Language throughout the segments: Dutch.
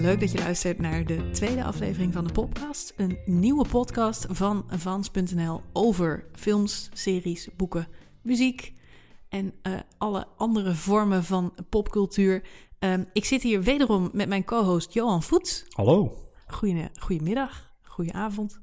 Leuk dat je luistert naar de tweede aflevering van de podcast. Een nieuwe podcast van Vans.nl over films, series, boeken, muziek en uh, alle andere vormen van popcultuur. Um, ik zit hier wederom met mijn co-host Johan Voets. Hallo. Goeie, goedemiddag, goedenavond.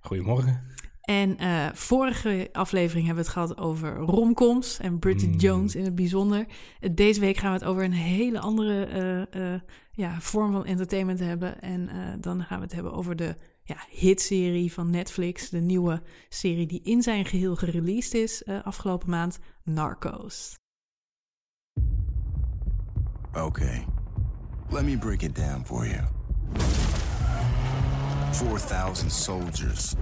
Goedemorgen. En uh, vorige aflevering hebben we het gehad over romcoms en Bridget mm. Jones in het bijzonder. Deze week gaan we het over een hele andere uh, uh, ja, vorm van entertainment hebben. En dan gaan we het hebben over de ja, hitserie van Netflix. De nieuwe serie die in zijn geheel gereleased is afgelopen maand, Narcos. Okay, let me break it down for you. 4,000 soldiers,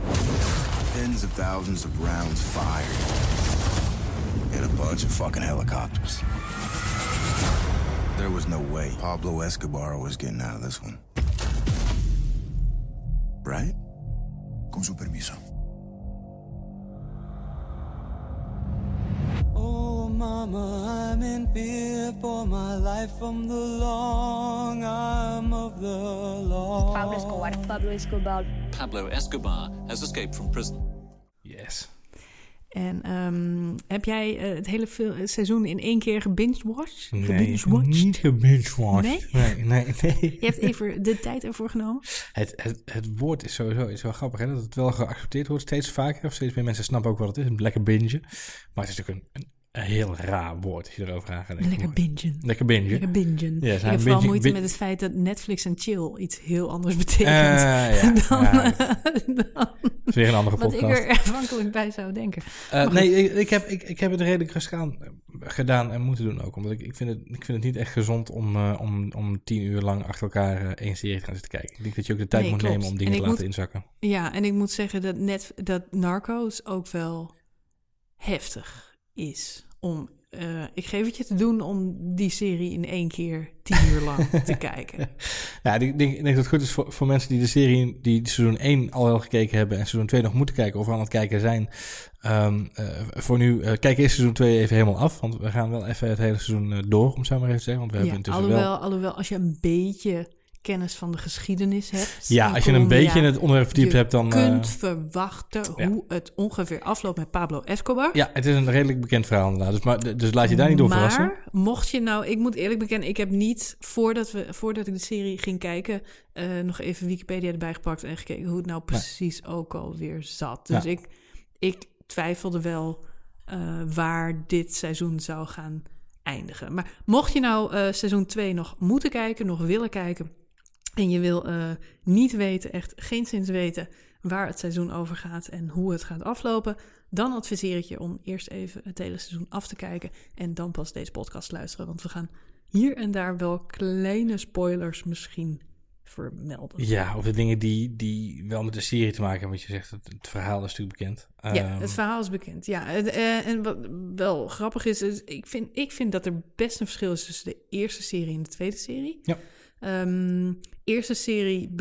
tens of thousands of rounds fired, and a bunch of fucking helicopters. There was no way Pablo Escobar was getting out of this one. Right? Con su permiso. Mama, I'm in fear for my life from the long arm of the law. Pablo Escobar. Pablo Escobar. Pablo Escobar has escaped from prison. Yes. En um, heb jij uh, het hele seizoen in één keer gebingewatched? Nee, niet gebingewatched. Nee? Nee, nee, nee. Je hebt even de tijd ervoor genomen? Het, het, het woord is sowieso is wel grappig, hè? dat het wel geaccepteerd wordt steeds vaker. Of steeds meer mensen snappen ook wat het is, een lekker binge. Maar het is natuurlijk een, een een heel raar woord als je erover aan gaat Lekker bingen. Lekker bingen. Lekker bingen. Ja, ik heb vooral moeite met het feit dat Netflix en chill iets heel anders betekent. Uh, ja, dan, ja, dan dat is weer een andere wat ik podcast. er afhankelijk bij zou denken. Uh, nee, ik, ik, heb, ik, ik heb het redelijk gestaan, gedaan en moeten doen ook. Omdat ik, ik, vind, het, ik vind het niet echt gezond om, uh, om, om tien uur lang achter elkaar uh, één serie te gaan zitten kijken. Ik denk dat je ook de tijd Nee, moet klopt. nemen om dingen En te laten moet- inzakken. Ja, en ik moet zeggen dat, net, dat Narcos ook wel heftig is. Om, eh, ik geef het je te doen om die serie in één keer tien uur lang te kijken. Ja, ik denk, ik denk dat het goed is voor, voor mensen die de serie, die seizoen 1 al wel gekeken hebben en seizoen 2 nog moeten kijken of aan het kijken zijn. Ehm, eh, voor nu, eh, kijk eerst seizoen 2 even helemaal af, want we gaan wel even het hele seizoen door, om het zo maar even te zeggen. Want we Ja, hebben intussen alhoewel, wel... alhoewel, als je een beetje kennis van de geschiedenis hebt. Ja, als je een Colombia, beetje in het onderwerp verdiept je hebt, dan... eh, kunt verwachten ja. hoe het ongeveer afloopt met Pablo Escobar. ja, het is een redelijk bekend verhaal inderdaad. Dus, maar, dus laat je daar niet door maar, verrassen. mocht je nou, ik moet eerlijk bekennen, ik heb niet voordat, we, voordat ik de serie ging kijken, eh, nog even Wikipedia erbij gepakt en gekeken hoe het nou precies ook alweer zat. Dus Ja. ik, ik twijfelde wel eh, waar dit seizoen zou gaan eindigen. Maar mocht je nou eh, seizoen 2 nog moeten kijken, nog willen kijken, en je wil eh, niet weten, echt geen zins weten, waar het seizoen over gaat en hoe het gaat aflopen, dan adviseer ik je om eerst even het hele seizoen af te kijken en dan pas deze podcast luisteren. Want we gaan hier en daar wel kleine spoilers misschien vermelden. Ja, of de dingen die, die wel met de serie te maken hebben. Wat je zegt, het, het verhaal is natuurlijk bekend. Ja, Ehm, het verhaal is bekend. Ja, eh, en wat wel grappig is, is ik, vind, ik vind dat er best een verschil is tussen de eerste serie en de tweede serie. Ja. Ehm, eerste serie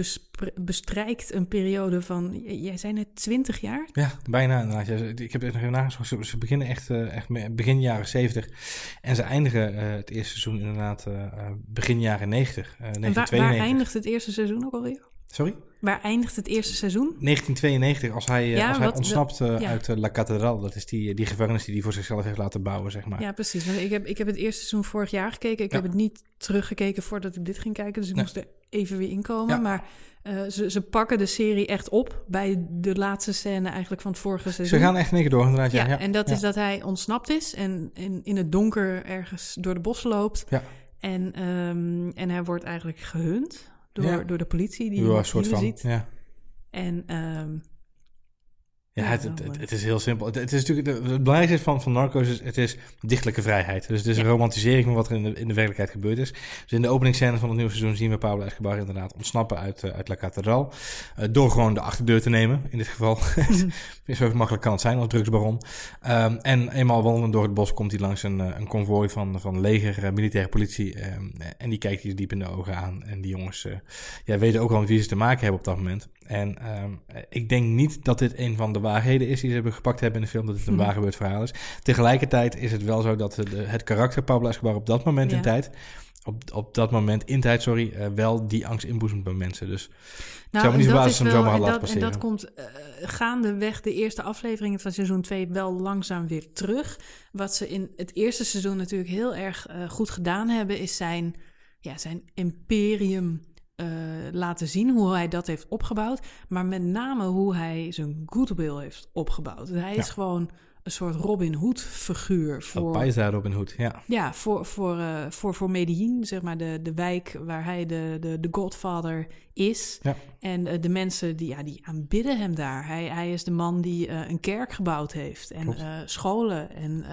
bestrijkt een periode van, jij zei net 20 jaar? Ja, bijna inderdaad. Ik heb het nog even nagezocht. Ze, beginnen echt, eh, echt begin jaren 70. En ze eindigen eh, het eerste seizoen inderdaad eh, begin jaren 90. eh, En waar, 1992. waar eindigt het eerste seizoen ook alweer? Sorry? Waar eindigt het eerste seizoen? 1992, als hij, eh, Ja, als hij wat- ontsnapt eh, ja. uit eh, La Catedral. Dat is die, die gevangenis die hij voor zichzelf heeft laten bouwen, zeg maar. Ja, precies. Want ik heb, ik heb het eerste seizoen vorig jaar gekeken. Ik Ja. heb het niet teruggekeken voordat ik dit ging kijken. Dus ik moest er even weer inkomen. Maar eh, ze, ze pakken de serie echt op bij de laatste scène eigenlijk van het vorige seizoen. Ze gaan echt niks door, inderdaad. Ja, en dat is dat hij ontsnapt is en in, in het donker ergens door de bossen loopt. Ja. En, ehm, en hij wordt eigenlijk gehunt door, Ja. door de politie die Ja, hem een soort van. ziet. Ja. En ehm, Ja, het, het, het, is heel simpel. Het, het is natuurlijk, het belangrijkste is van, van Narcos is, het is dichtelijke vrijheid. Dus het is een romantisering van wat er in de, in de werkelijkheid gebeurd is. Dus in de openingsscène van het nieuwe seizoen zien we Pablo Escobar inderdaad ontsnappen uit, eh, uit La Catedral. Eh, door gewoon de achterdeur te nemen, in dit geval. Zo makkelijk kan het zijn als drugsbaron. Ehm, en eenmaal wandelend door het bos komt hij langs een, eh, een konvooi van, van leger, militaire politie. ehm, en die kijkt hij diep in de ogen aan. En die jongens ja, weten ook wel met wie ze te maken hebben op dat moment. En ehm, ik denk niet dat dit een van de waarheden is die ze hebben gepakt hebben in de film, dat het een Mhm. waar gebeurd verhaal is. Tegelijkertijd is het wel zo dat de, het karakter Pablo Escobar op dat moment Ja. in tijd op, op dat moment, in tijd, sorry, eh, wel die angst inboezemt bij mensen. Dus Nou, zou me niet dat verbazen hem zomaar en had dat, laten en dat passeren. komt eh, gaandeweg de eerste afleveringen van seizoen 2 wel langzaam weer terug. Wat ze in het eerste seizoen natuurlijk heel erg eh, goed gedaan hebben, is zijn, ja, zijn imperium eh, laten zien, hoe hij dat heeft opgebouwd. Maar met name hoe hij zijn goodwill heeft opgebouwd. Hij is gewoon een soort Robin Hood figuur voor... Paisa Robin Hood, ja. Ja, voor, voor, eh, voor, voor Medellin, zeg maar, de, de wijk waar hij de, de, de godfather is. Ja. En eh, de mensen die, ja, die aanbidden hem daar. Hij, hij is de man die een kerk gebouwd heeft. En scholen en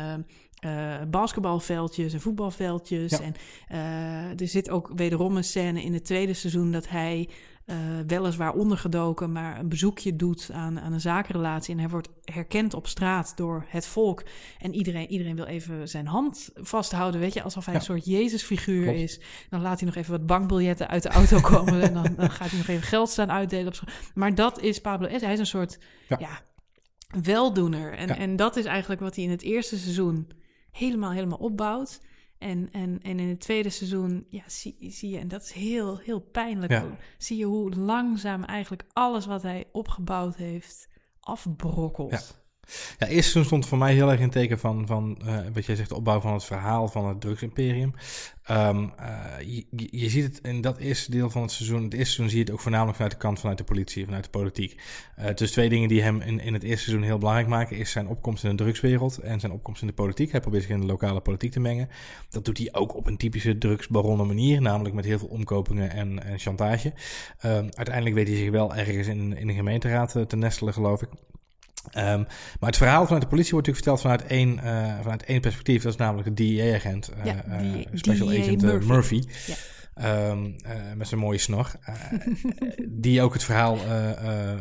eh, basketbalveldjes en voetbalveldjes. Ja. En eh, er zit ook wederom een scène in het tweede seizoen dat hij... eh, weliswaar ondergedoken, maar een bezoekje doet aan, aan een zakenrelatie. En hij wordt herkend op straat door het volk. En iedereen, iedereen wil even zijn hand vasthouden, weet je, alsof hij Ja. een soort Jezusfiguur Klopt. is. Dan laat hij nog even wat bankbiljetten uit de auto komen en dan, dan gaat hij nog even geld staan uitdelen op. Maar dat is Pablo S. Hij is een soort ja. Ja. weldoener. En, en dat is eigenlijk wat hij in het eerste seizoen helemaal, helemaal opbouwt. En, en, en in het tweede seizoen ja, zie, zie je, en dat is heel, heel pijnlijk, Ja. zie je hoe langzaam eigenlijk alles wat hij opgebouwd heeft afbrokkelt. Ja. Ja, eerst seizoen stond voor mij heel erg in teken van, van eh, wat jij zegt, de opbouw van het verhaal van het drugsimperium. Ehm, eh, je, ziet het in dat eerste deel van het seizoen. Het eerste seizoen zie je het ook voornamelijk vanuit de kant vanuit de politie, vanuit de politiek. Dus twee dingen die hem in, in het eerste seizoen heel belangrijk maken, is zijn opkomst in de drugswereld en zijn opkomst in de politiek. Hij probeert zich in de lokale politiek te mengen. Dat doet hij ook op een typische drugsbaronnen manier, namelijk met heel veel omkopingen en, en chantage. Ehm, uiteindelijk weet hij zich wel ergens in, in de gemeenteraad te nestelen, geloof ik. Ehm, maar het verhaal vanuit de politie wordt natuurlijk verteld vanuit één, eh, vanuit één perspectief. Dat is namelijk de DEA-agent, eh, Ja, eh, Special DEA Agent eh, Murphy. Murphy. Ja. Ehm, eh, met zijn mooie snor. Die ook het verhaal eh,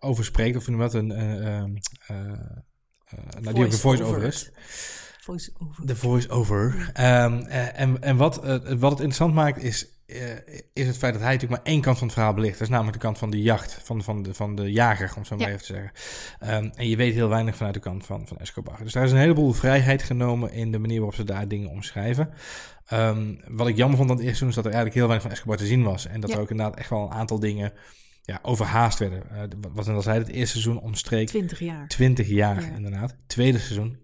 overspreekt. Of noem dat? Een, eh, ehm, eh, eh, nou, die ook de voice-over is. Voice-over. De voice-over. En en wat, wat het interessant maakt is, eh, is het feit dat hij natuurlijk maar één kant van het verhaal belicht. Dat is namelijk de kant van de jacht, van, van, de, van de jager, om zo maar Ja. even te zeggen. Ehm, en je weet heel weinig vanuit de kant van, van Escobar. Dus daar is een heleboel vrijheid genomen in de manier waarop ze daar dingen omschrijven. Ehm, wat ik jammer vond aan het eerste seizoen is dat er eigenlijk heel weinig van Escobar te zien was. En dat Ja. er ook inderdaad echt wel een aantal dingen ja, overhaast werden. Eh, wat ik al zei, het eerste seizoen omstreek 20 jaar. 20 jaar Ja. inderdaad. Tweede seizoen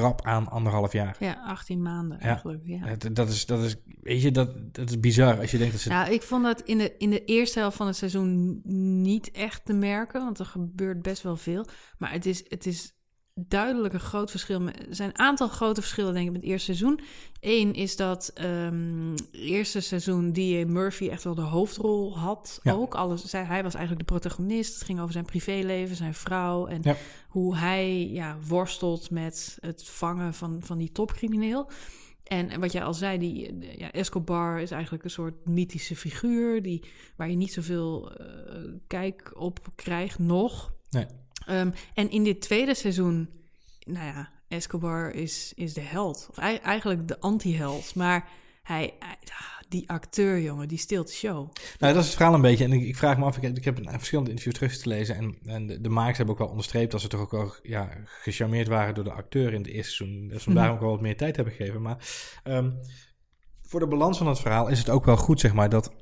krap aan anderhalf jaar. Ja, 18 maanden Ja. eigenlijk. Ja. Het- Dat is, dat is, weet je, dat, dat is bizar als je denkt dat ze... Nou, ik vond dat in de, in de eerste helft van het seizoen niet echt te merken, want er gebeurt best wel veel. Maar het is, het is duidelijk een groot verschil. Er zijn een aantal grote verschillen, denk ik, met het eerste seizoen. Eén is dat ehm het eerste seizoen D.A. Murphy echt wel de hoofdrol had Ja. ook. Alles, zij, hij was eigenlijk de protagonist. Het ging over zijn privéleven, zijn vrouw en Ja. hoe hij ja, worstelt met het vangen van, van die topcrimineel. En wat jij al zei, die, ja, Escobar is eigenlijk een soort mythische figuur... Die, waar je niet zoveel eh, kijk op krijgt, nog. Nee. Ehm, en in dit tweede seizoen, nou ja, Escobar is, is de held. Of ei- eigenlijk de anti-held. Maar hij, hij- ah, die acteur, jongen, die steelt de show. Nou, dat is het verhaal een beetje. En ik, ik vraag me af, ik heb, ik heb een, verschillende interviews terug te lezen. En, en de, de makers hebben ook wel onderstreept dat ze toch ook wel ja, gecharmeerd waren door de acteur in het eerste seizoen. Dus vandaar Mhm. ook wel wat meer tijd hebben gegeven. Maar ehm, voor de balans van het verhaal is het ook wel goed, zeg maar, dat,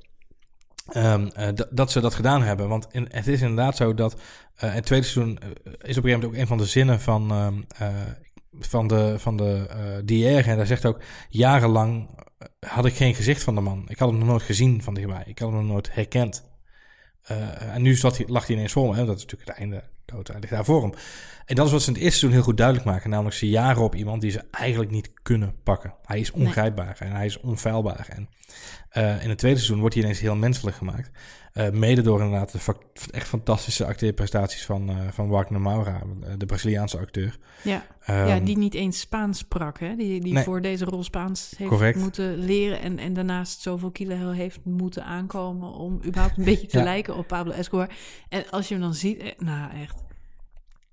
ehm, eh, dat, ze dat gedaan hebben. Want het is inderdaad zo dat eh, het tweede seizoen eh, is op een gegeven moment ook een van de zinnen van, ehm, eh, van de, van de DR. En daar zegt ook, jarenlang had ik geen gezicht van de man. Ik had hem nog nooit gezien van dichtbij. Ik had hem nog nooit herkend. En nu zat hij, lag hij ineens voor me. Hè? Dat is natuurlijk het einde. Hij ligt daar voor hem. En dat is wat ze in het eerste seizoen heel goed duidelijk maken. Namelijk ze jaren op iemand die ze eigenlijk niet kunnen pakken. Hij is ongrijpbaar en hij is onfeilbaar. En eh, in het tweede seizoen wordt hij ineens heel menselijk gemaakt. Eh, mede door inderdaad de echt fantastische acteerprestaties van, eh van Wagner Maura, eh, de Braziliaanse acteur. Ja, Ehm, ja die niet eens Spaans sprak, hè? Die, die Nee. voor deze rol Spaans heeft Correct. moeten leren... En, en daarnaast zoveel kilo heeft moeten aankomen... om überhaupt een beetje te Ja. lijken op Pablo Escobar. En als je hem dan ziet, nou echt...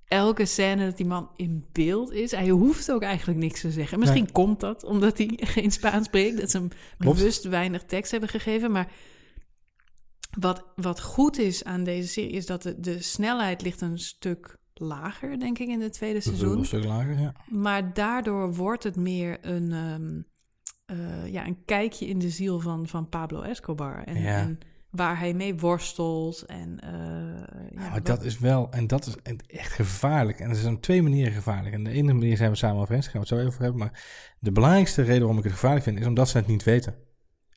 Elke scène dat die man in beeld is, hij hoeft ook eigenlijk niks te zeggen. Misschien Nee. komt dat omdat hij geen Spaans spreekt, dat ze hem Klopt. bewust weinig tekst hebben gegeven. Maar wat, wat goed is aan deze serie is dat de, de snelheid ligt een stuk lager, denk ik, in het tweede is seizoen. Een stuk lager, ja. Maar daardoor wordt het meer een, ehm, eh, ja, een kijkje in de ziel van, van Pablo Escobar. En, Ja. en waar hij mee worstelt. En, eh, ja, maar wat- dat is wel, en dat is echt gevaarlijk. En er zijn op twee manieren gevaarlijk. En de ene manier zijn we samen over eens, gaan we het zo even over hebben. Maar de belangrijkste reden waarom ik het gevaarlijk vind, is omdat ze het niet weten.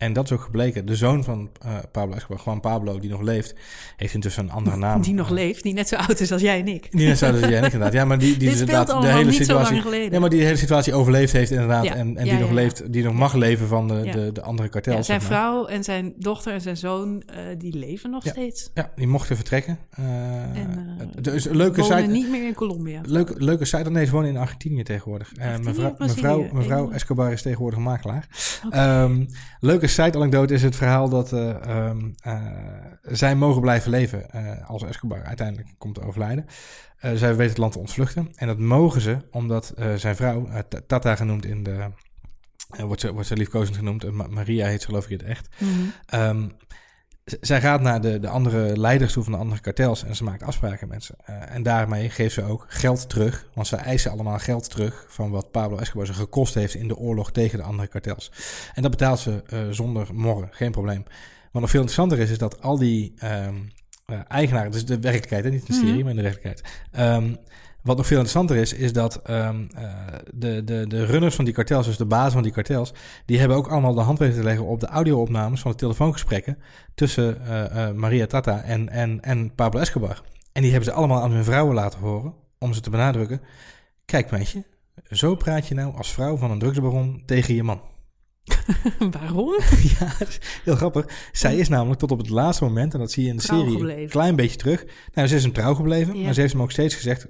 En dat is ook gebleken. De zoon van eh, Pablo Escobar, gewoon Pablo, die nog leeft, heeft intussen een andere naam. die nog leeft, die net zo oud is als jij en ik. Die net zouden jij inderdaad. Ja, maar die, die dus inderdaad de hele zo situatie. Ja, maar die hele situatie overleefd heeft inderdaad. Ja. En, en Ja, die nog leeft, die nog mag leven van de, de, de andere kartels. Zijn zeg maar. vrouw en zijn dochter en zijn zoon, eh, die leven nog steeds. Ja, die mochten vertrekken. Eh En, is een leuke site. niet meer in Colombia. Leuke, leuke site. Nee, ze wonen in Argentinië tegenwoordig. Argentinië mevrouw, mevrouw, mevrouw Escobar is tegenwoordig makelaar. Oké. Ehm, leuke side-anekdote is het verhaal dat eh, ehm, eh, zij mogen blijven leven eh, als Escobar uiteindelijk komt te overlijden. Zij weten het land te ontvluchten. En dat mogen ze omdat zijn vrouw, Ta- Tata genoemd in de... wordt, ze, wordt ze liefkozend genoemd. Ma- Maria heet ze geloof ik het echt. Mhm. Ehm, zij gaat naar de, de andere leiders toe van de andere kartels en ze maakt afspraken met ze. Eh, en daarmee geeft ze ook geld terug, want ze eisen allemaal geld terug van wat Pablo Escobar ze gekost heeft in de oorlog tegen de andere kartels. En dat betaalt ze eh, zonder morren, geen probleem. Wat nog veel interessanter is, is dat al die ehm, eh, eigenaren, dus de werkelijkheid, hè, niet de serie, Mhm. maar in de werkelijkheid. Ehm, wat nog veel interessanter is, is dat ehm, eh, de, de, de runners van die kartels, dus de bazen van die kartels, die hebben ook allemaal de hand weten te leggen op de audio-opnames van de telefoongesprekken tussen eh, eh, Maria Tata en, en, en Pablo Escobar. En die hebben ze allemaal aan hun vrouwen laten horen, om ze te benadrukken. Kijk meisje, zo praat je nou als vrouw van een drugsbaron tegen je man. Waarom? ja, heel grappig. Zij is namelijk tot op het laatste moment, en dat zie je in de Trouw serie gebleven. een klein beetje terug. Nou, ze is hem trouw gebleven, Ja. maar ze heeft hem ook steeds gezegd: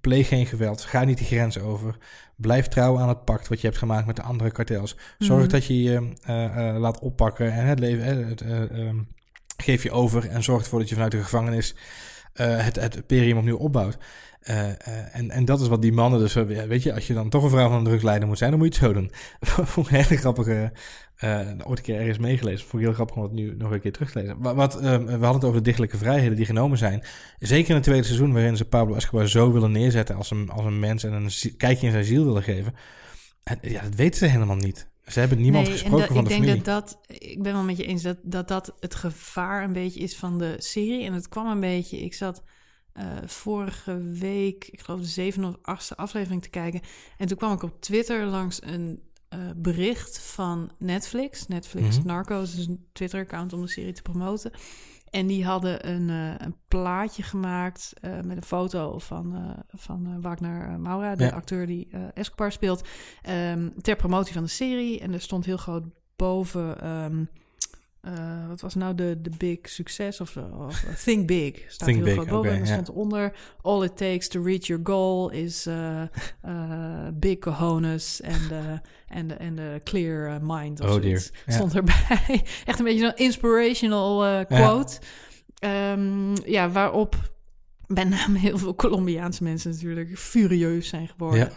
pleeg geen geweld, ga niet die grens over. Blijf trouw aan het pact wat je hebt gemaakt met de andere kartels. Zorg Mhm. dat je je eh, eh, laat oppakken en het leven, ehm, geef je over en zorg ervoor dat je vanuit de gevangenis het, het imperium opnieuw opbouwt. Eh, eh, en, en dat is wat die mannen dus, eh, ja, weet je, als je dan toch een vrouw van een drugsleider moet zijn, dan moet je het zo doen. Vond ik een hele grappige, eh ooit een keer ergens meegelezen. Vond ik heel grappig om het nu nog een keer terug te lezen. Wat, wat, we hadden het over de dichtelijke vrijheden die genomen zijn. Zeker in het tweede seizoen, waarin ze Pablo Escobar zo willen neerzetten als een, als een mens en een kijkje in zijn ziel willen geven. En, ja, dat weten ze helemaal niet. Ze hebben niemand nee, gesproken dat, van ik de denk dat dat, ik ben wel met je eens dat, dat dat het gevaar een beetje is van de serie. En het kwam een beetje, ik zat eh, vorige week, ik geloof de zevende of achtste aflevering te kijken. En toen kwam ik op Twitter langs een eh, bericht van Netflix. Netflix Mhm. Narcos is een Twitter-account om de serie te promoten. En die hadden een, eh, een plaatje gemaakt met een foto van, van Wagner Maura, de Ja. acteur die Escobar speelt, ehm, ter promotie van de serie. En er stond heel groot boven, ehm, eh, wat was nou de, de big succes of, of eh, Think Big. Staat Think heel big, groot boven. en er stond eronder, all it takes to reach your goal is eh, big cojones and, and, and a clear mind. Of Oh dear. Stond erbij. Echt een beetje zo'n inspirational quote. Ehm, ja, waarop met name heel veel Colombiaanse mensen natuurlijk furieus zijn geworden. Ja.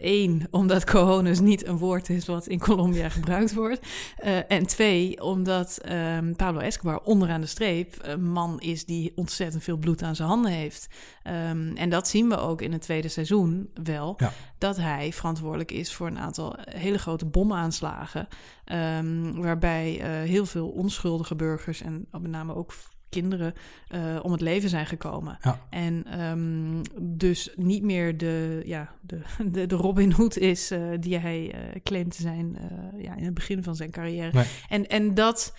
Eén, omdat cojones niet een woord is wat in Colombia gebruikt wordt. Eh, en twee, omdat ehm, Pablo Escobar onderaan de streep een man is die ontzettend veel bloed aan zijn handen heeft. Ehm, en dat zien we ook in het tweede seizoen wel. Ja. Dat hij verantwoordelijk is voor een aantal hele grote bomaanslagen. ehm, waarbij eh, heel veel onschuldige burgers en met name ook kinderen eh, om het leven zijn gekomen. Ja. En ehm, dus niet meer de, ja, de, de, de Robin Hood is eh, die hij eh, claimt te zijn ja, in het begin van zijn carrière. Nee. En, en dat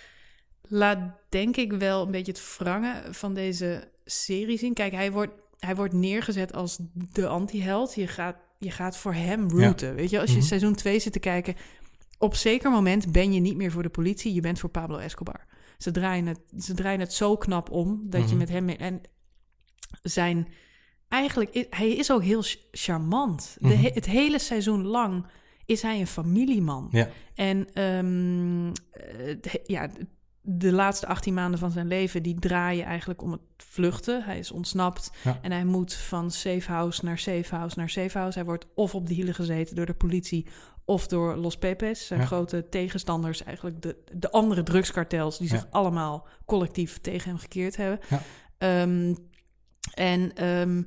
laat denk ik wel een beetje het wrangen van deze serie zien. Kijk, hij wordt, hij wordt neergezet als de anti-held. Je gaat, je gaat voor hem rooten. Weet je, als je Mhm. seizoen 2 zit te kijken... op zeker moment ben je niet meer voor de politie. Je bent voor Pablo Escobar. Ze draaien het, ze draaien het zo knap om dat je Mhm. met hem... En zijn... Eigenlijk, hij is ook heel ch- charmant. De, Mhm. he- het hele seizoen lang is hij een familieman. Ja. En ehm, eh, de- ja, de laatste 18 maanden van zijn leven... die draaien eigenlijk om het vluchten. Hij is ontsnapt Ja. en hij moet van safe house naar safe house naar safe house. Hij wordt of op de hielen gezeten door de politie... of door Los Pepes, zijn Ja. grote tegenstanders. Eigenlijk de, de andere drugskartels... die zich allemaal collectief tegen hem gekeerd hebben. Ja. Ehm, en ehm,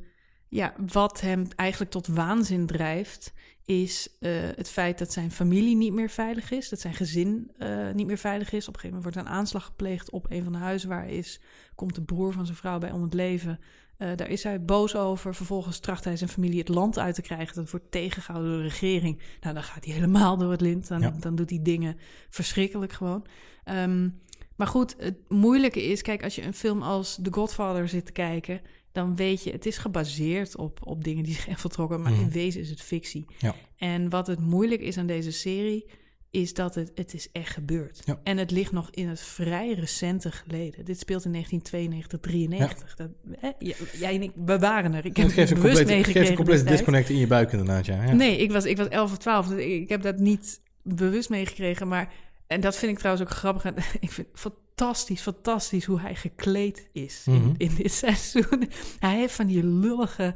ja, wat hem eigenlijk tot waanzin drijft, is eh, het feit dat zijn familie niet meer veilig is, dat zijn gezin eh, niet meer veilig is. Op een gegeven moment wordt een aanslag gepleegd op een van de huizen waar hij is. Komt de broer van zijn vrouw bij om het leven. Eh, daar is hij boos over. Vervolgens tracht hij zijn familie het land uit te krijgen. Dat wordt tegengehouden door de regering. Nou, dan gaat hij helemaal door het lint. Dan, Ja. dan doet hij dingen verschrikkelijk gewoon. Ehm, maar goed, het moeilijke is, kijk, als je een film als The Godfather zit te kijken, dan weet je, het is gebaseerd op, op dingen die zich echt voltrokken, maar Mhm. in wezen is het fictie. Ja. En wat het moeilijk is aan deze serie, is dat het, het is echt gebeurd. Ja. En het ligt nog in het vrij recente geleden. Dit speelt in 1992, 93. Dat, hè, j- jij en ik, we waren er. Ik heb Het geeft een bewust geeft meegekregen een complete disconnect in je buik inderdaad, ja. ja. Nee, ik was, ik was 11 of 12. dus Ik, ik heb dat niet bewust meegekregen. Maar, en dat vind ik trouwens ook grappig. En Ik vind het fantastisch, fantastisch hoe hij gekleed is Mhm. in, in dit seizoen. Hij heeft van die lullige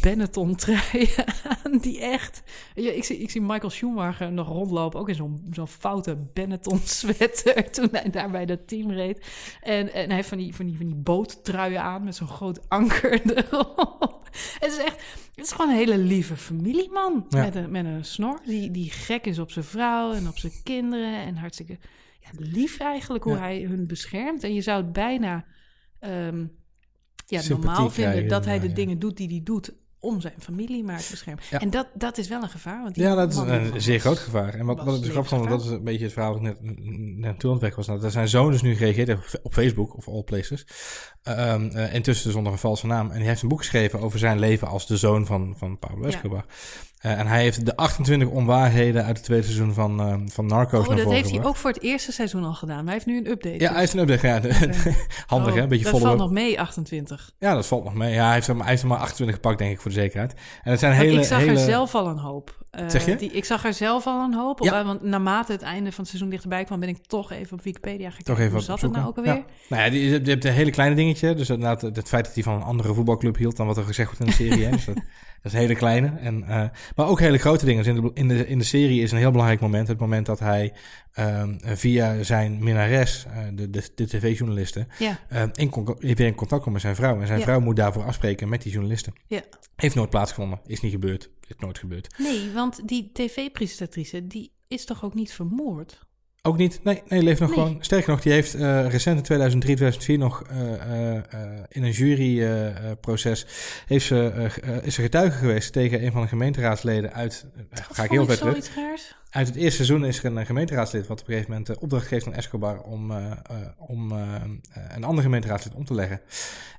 Benetton truien aan. Die echt... Ja, ik, zie, ik zie Michael Schumacher nog rondlopen. Ook in zo'n zo'n foute Benetton sweater. Toen hij daar bij dat team reed. En, en hij heeft van die, van die, van die boottruien aan. Met zo'n groot anker erop. Het is echt... Het is gewoon een hele lieve familieman. Ja. Met, een, met een snor. Die, die gek is op zijn vrouw en op zijn kinderen. En hartstikke lief eigenlijk hoe Ja. hij hun beschermt. En je zou het bijna ehm, ja, normaal vinden krijgen, dat hij de ja. dingen doet die hij doet om zijn familie maar te beschermen. Ja. En dat, dat is wel een gevaar. Want Ja, dat is een was- zeer groot gevaar. En wat, wat ik dus grappig vond, dat is een beetje het verhaal dat ik net, net naartoe aan het weg was. Nou, dat zijn zoon dus nu gereageerd heeft op Facebook, of all places. Ehm, eh, intussen zonder een valse naam. En die heeft een boek geschreven over zijn leven als de zoon van, van Pablo. Escobar. En hij heeft de 28 onwaarheden uit het tweede seizoen van, ehm, van Narcos Oh, dat heeft hij ook voor het eerste seizoen al gedaan. Maar hij heeft nu een update. Ja, dus- hij heeft een update. Ja, handig Oh, hè, een beetje Dat valt nog mee, 28. Ja, dat valt nog mee. Ja, hij heeft, er, maar- hij heeft er maar 28 gepakt, denk ik, voor de zekerheid. En het zijn Want hele... ik zag hele... er zelf al een hoop. Eh, Zeg je? Die, ik zag er zelf al een hoop. Ja. Op, want naarmate het einde van het seizoen dichterbij kwam... ben ik toch even op Wikipedia gekeken. Toch even Hoe zat het nou ook alweer? Ja. Nou ja, die hebt een hele kleine dingetje. Dus inderdaad, het feit dat hij van een andere voetbalclub hield dan wat er gezegd wordt in de serie. hè. Dus dat, dat is een hele kleine. En, eh, maar ook hele grote dingen. Dus in de, in, de, in de serie is een heel belangrijk moment. Het moment dat hij ehm, via zijn minnares, eh, de, de, de tv-journalisten, Ja, in, weer in contact komt met zijn vrouw. En zijn vrouw moet daarvoor afspreken met die journalisten. ja. Heeft nooit plaatsgevonden. Is niet gebeurd. Is nooit gebeurd. Nee, want die tv-presentatrice... die is toch ook niet vermoord? Ook niet. Nee, nee leeft nog Nee. gewoon. Sterker nog, die heeft eh, recent in 2003, 2004 nog eh, eh, in een juryproces heeft ze, is ze getuige geweest tegen een van de gemeenteraadsleden uit, ga ik heel ver terug. Uit het eerste seizoen is er een gemeenteraadslid wat op een gegeven moment de opdracht geeft aan Escobar om, eh, eh, om eh, eh, een andere gemeenteraadslid om te leggen.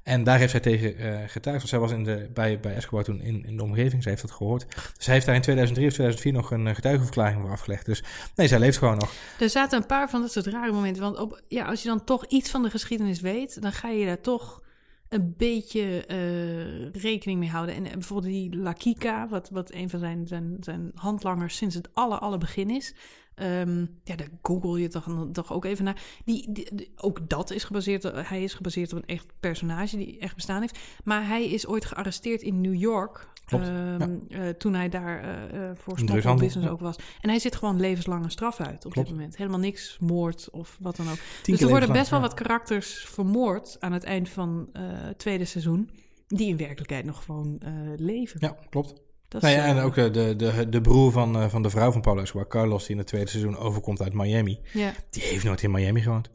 En daar heeft zij tegen eh, getuigd. Want zij was in de, bij, bij Escobar toen in, in de omgeving. Zij heeft dat gehoord. Dus zij heeft daar in 2003 of 2004 nog een eh, getuigenverklaring voor afgelegd. Dus nee, zij leeft gewoon nog. Er zaten een paar van dat soort rare momenten. Want op, ja, als je dan toch iets van de geschiedenis weet, dan ga je daar toch een beetje eh, rekening mee houden. En eh, bijvoorbeeld die La Kika, wat, wat een van zijn, zijn, zijn handlangers sinds het aller, aller begin is. Ehm, ja, daar google je toch, toch ook even naar. Die, die- die- ook dat is gebaseerd, hij is gebaseerd op een echt personage die echt bestaan heeft. Maar hij is ooit gearresteerd in New York. Klopt, ehm, eh, toen hij daar eh, eh, voor smokkelbusiness ja. ook was. En hij zit gewoon levenslange straf uit op Klopt. dit moment. Helemaal niks moord of wat dan ook. Tien dus er worden best wel ja. wat karakters vermoord aan het eind van eh, het tweede seizoen. Die in werkelijkheid nog gewoon eh, leven. Ja, klopt. Dat Nou is, ja, en eh, ook de, de, de, de broer van, eh, van de vrouw van Pablo Escobar, Carlos, die in het tweede seizoen overkomt uit Miami. ja. Die heeft nooit in Miami gewoond.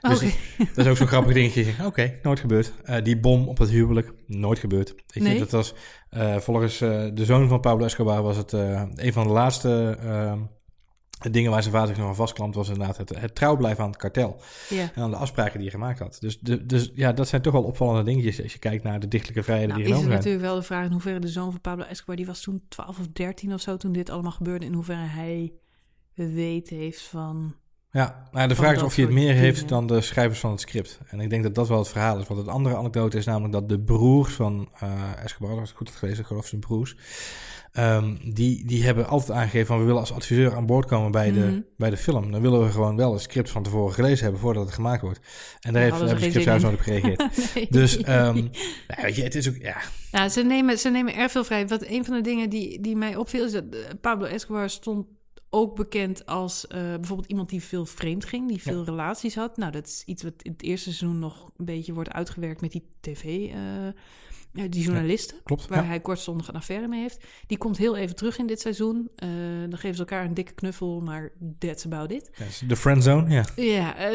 Dus Oké. dat is ook zo'n grappig dingetje. Oké, nooit gebeurd. Eh, die bom op het huwelijk, nooit gebeurd. Weet je, Nee? dat was eh, volgens eh, de zoon van Pablo Escobar was het eh, een van de laatste ehm, dingen waar zijn vader zich nog aan vastklampt, was inderdaad het, het trouw blijven aan het kartel. ja. En aan de afspraken die hij gemaakt had. Dus, de, dus ja, dat zijn toch wel opvallende dingetjes als je kijkt naar de dichtelijke vrijheden Nou, die is het genomen zijn. natuurlijk wel de vraag in hoeverre de zoon van Pablo Escobar, die was toen 12 of 13 of zo toen dit allemaal gebeurde, in hoeverre hij weet heeft van. Ja, maar de vraag is of hij het meer heeft dan de schrijvers van het script. En ik denk dat dat wel het verhaal is. Want het andere anekdote is namelijk dat de broers van eh Escobar, als ik goed heb gelezen, ik geloof zijn broers, ehm, die, die hebben altijd aangegeven van we willen als adviseur aan boord komen bij, Mhm. de, bij de film. Dan willen we gewoon wel het script van tevoren gelezen hebben voordat het gemaakt wordt. En daar heeft, hebben scriptschrijvers zin nooit op gereageerd. Nee. Dus ehm, weet je, het is ook, ja, Ja, ze nemen, ze nemen erg veel vrij. Wat een van de dingen die, die mij opviel is dat eh, Pablo Escobar stond ook bekend als eh, bijvoorbeeld iemand die veel vreemd ging, die veel relaties had. Nou, dat is iets wat in het eerste seizoen nog een beetje wordt uitgewerkt met die tv. eh, Die journaliste, klopt, waar ja. hij kortstondig een affaire mee heeft. Die komt heel even terug in dit seizoen. Eh, dan geven ze elkaar een dikke knuffel, maar that's about it. De friendzone, ja. Ja, eh,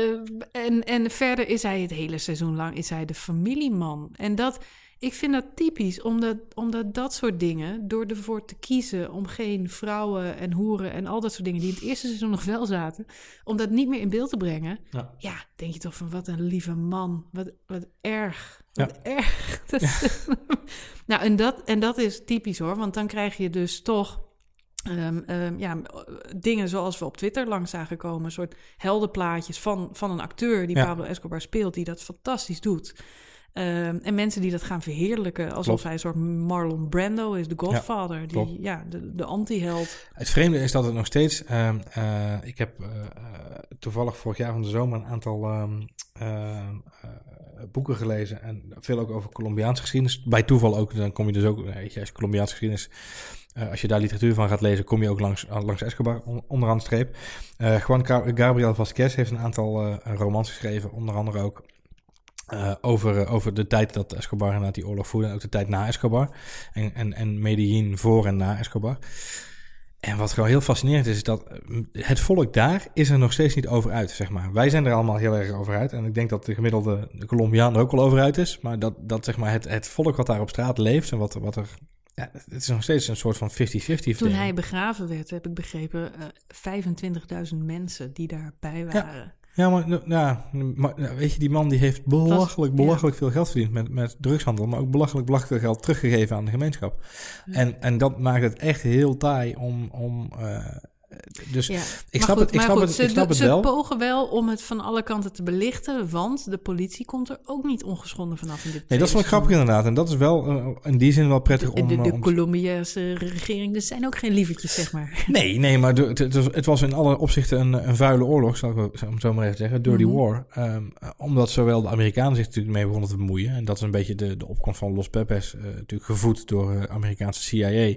en, en verder is hij het hele seizoen lang is hij de familieman. En dat, ik vind dat typisch, omdat, omdat dat soort dingen, door ervoor te kiezen om geen vrouwen en hoeren en al dat soort dingen die in het eerste seizoen nog wel zaten, om dat niet meer in beeld te brengen. Ja. Ja, denk je toch van wat een lieve man, wat, wat erg. Wat Ja. erg. Dat is- nou, en dat, en dat is typisch hoor, want dan krijg je dus toch Ehm, ehm, ja, dingen zoals we op Twitter langs zagen komen. Een soort heldenplaatjes van, van een acteur die Ja. Pablo Escobar speelt, die dat fantastisch doet. Ehm, en mensen die dat gaan verheerlijken, alsof Klopt. hij een soort Marlon Brando is, de Godfather, die, ja, de, de anti-held. Het vreemde is dat het nog steeds. ehm, eh, ik heb eh, toevallig vorig jaar van de zomer een aantal ehm, eh, boeken gelezen. En veel ook over Colombiaanse geschiedenis. Bij toeval ook, dan kom je dus ook, weet je, als je Colombiaanse geschiedenis. als je daar literatuur van gaat lezen, kom je ook langs, langs Escobar on- onderaan de streep. Juan Gabriel Vasquez heeft een aantal romans geschreven, onder andere ook eh, over, eh, over de tijd dat Escobar inderdaad die oorlog voerde. En ook de tijd na Escobar. En, en, en Medellin voor en na Escobar. En wat gewoon heel fascinerend is, is dat eh, het volk daar is er nog steeds niet over uit, zeg maar. Wij zijn er allemaal heel erg over uit. En ik denk dat de gemiddelde de Colombiaan er ook wel over uit is. Maar dat, dat zeg maar, het, het volk wat daar op straat leeft en wat, wat er... Ja, het is nog steeds een soort van 50-50 Toen hij begraven werd, heb ik begrepen, eh 25.000 mensen die daarbij waren. Ja, maar, nou, ja, maar nou, weet je, die man die heeft belachelijk, ja. belachelijk veel geld verdiend met, met drugshandel, maar ook belachelijk, belachelijk veel geld teruggegeven aan de gemeenschap. En, en dat maakt het echt heel taai om, om eh, dus Ja. ik Maar snap goed, het, ik snap goed, het, ze, ik snap doen- het ze wel. pogen wel om het van alle kanten te belichten, want de politie komt er ook niet ongeschonden vanaf in dit Nee, dat is wel grappig inderdaad. En dat is wel eh, in die zin wel prettig seizoen. om... De, de, eh, om- Colombiaanse regering, er zijn ook geen lievertjes, zeg maar. Nee, nee, maar de- het, het was- in alle opzichten een, een vuile oorlog, zal ik wel- om zo maar even zeggen. Dirty Mhm. war. Ehm, omdat zowel de Amerikanen zich natuurlijk mee begonnen te bemoeien. En dat is een beetje de, de opkomst van Los Pepes. eh, natuurlijk gevoed door de Amerikaanse CIA.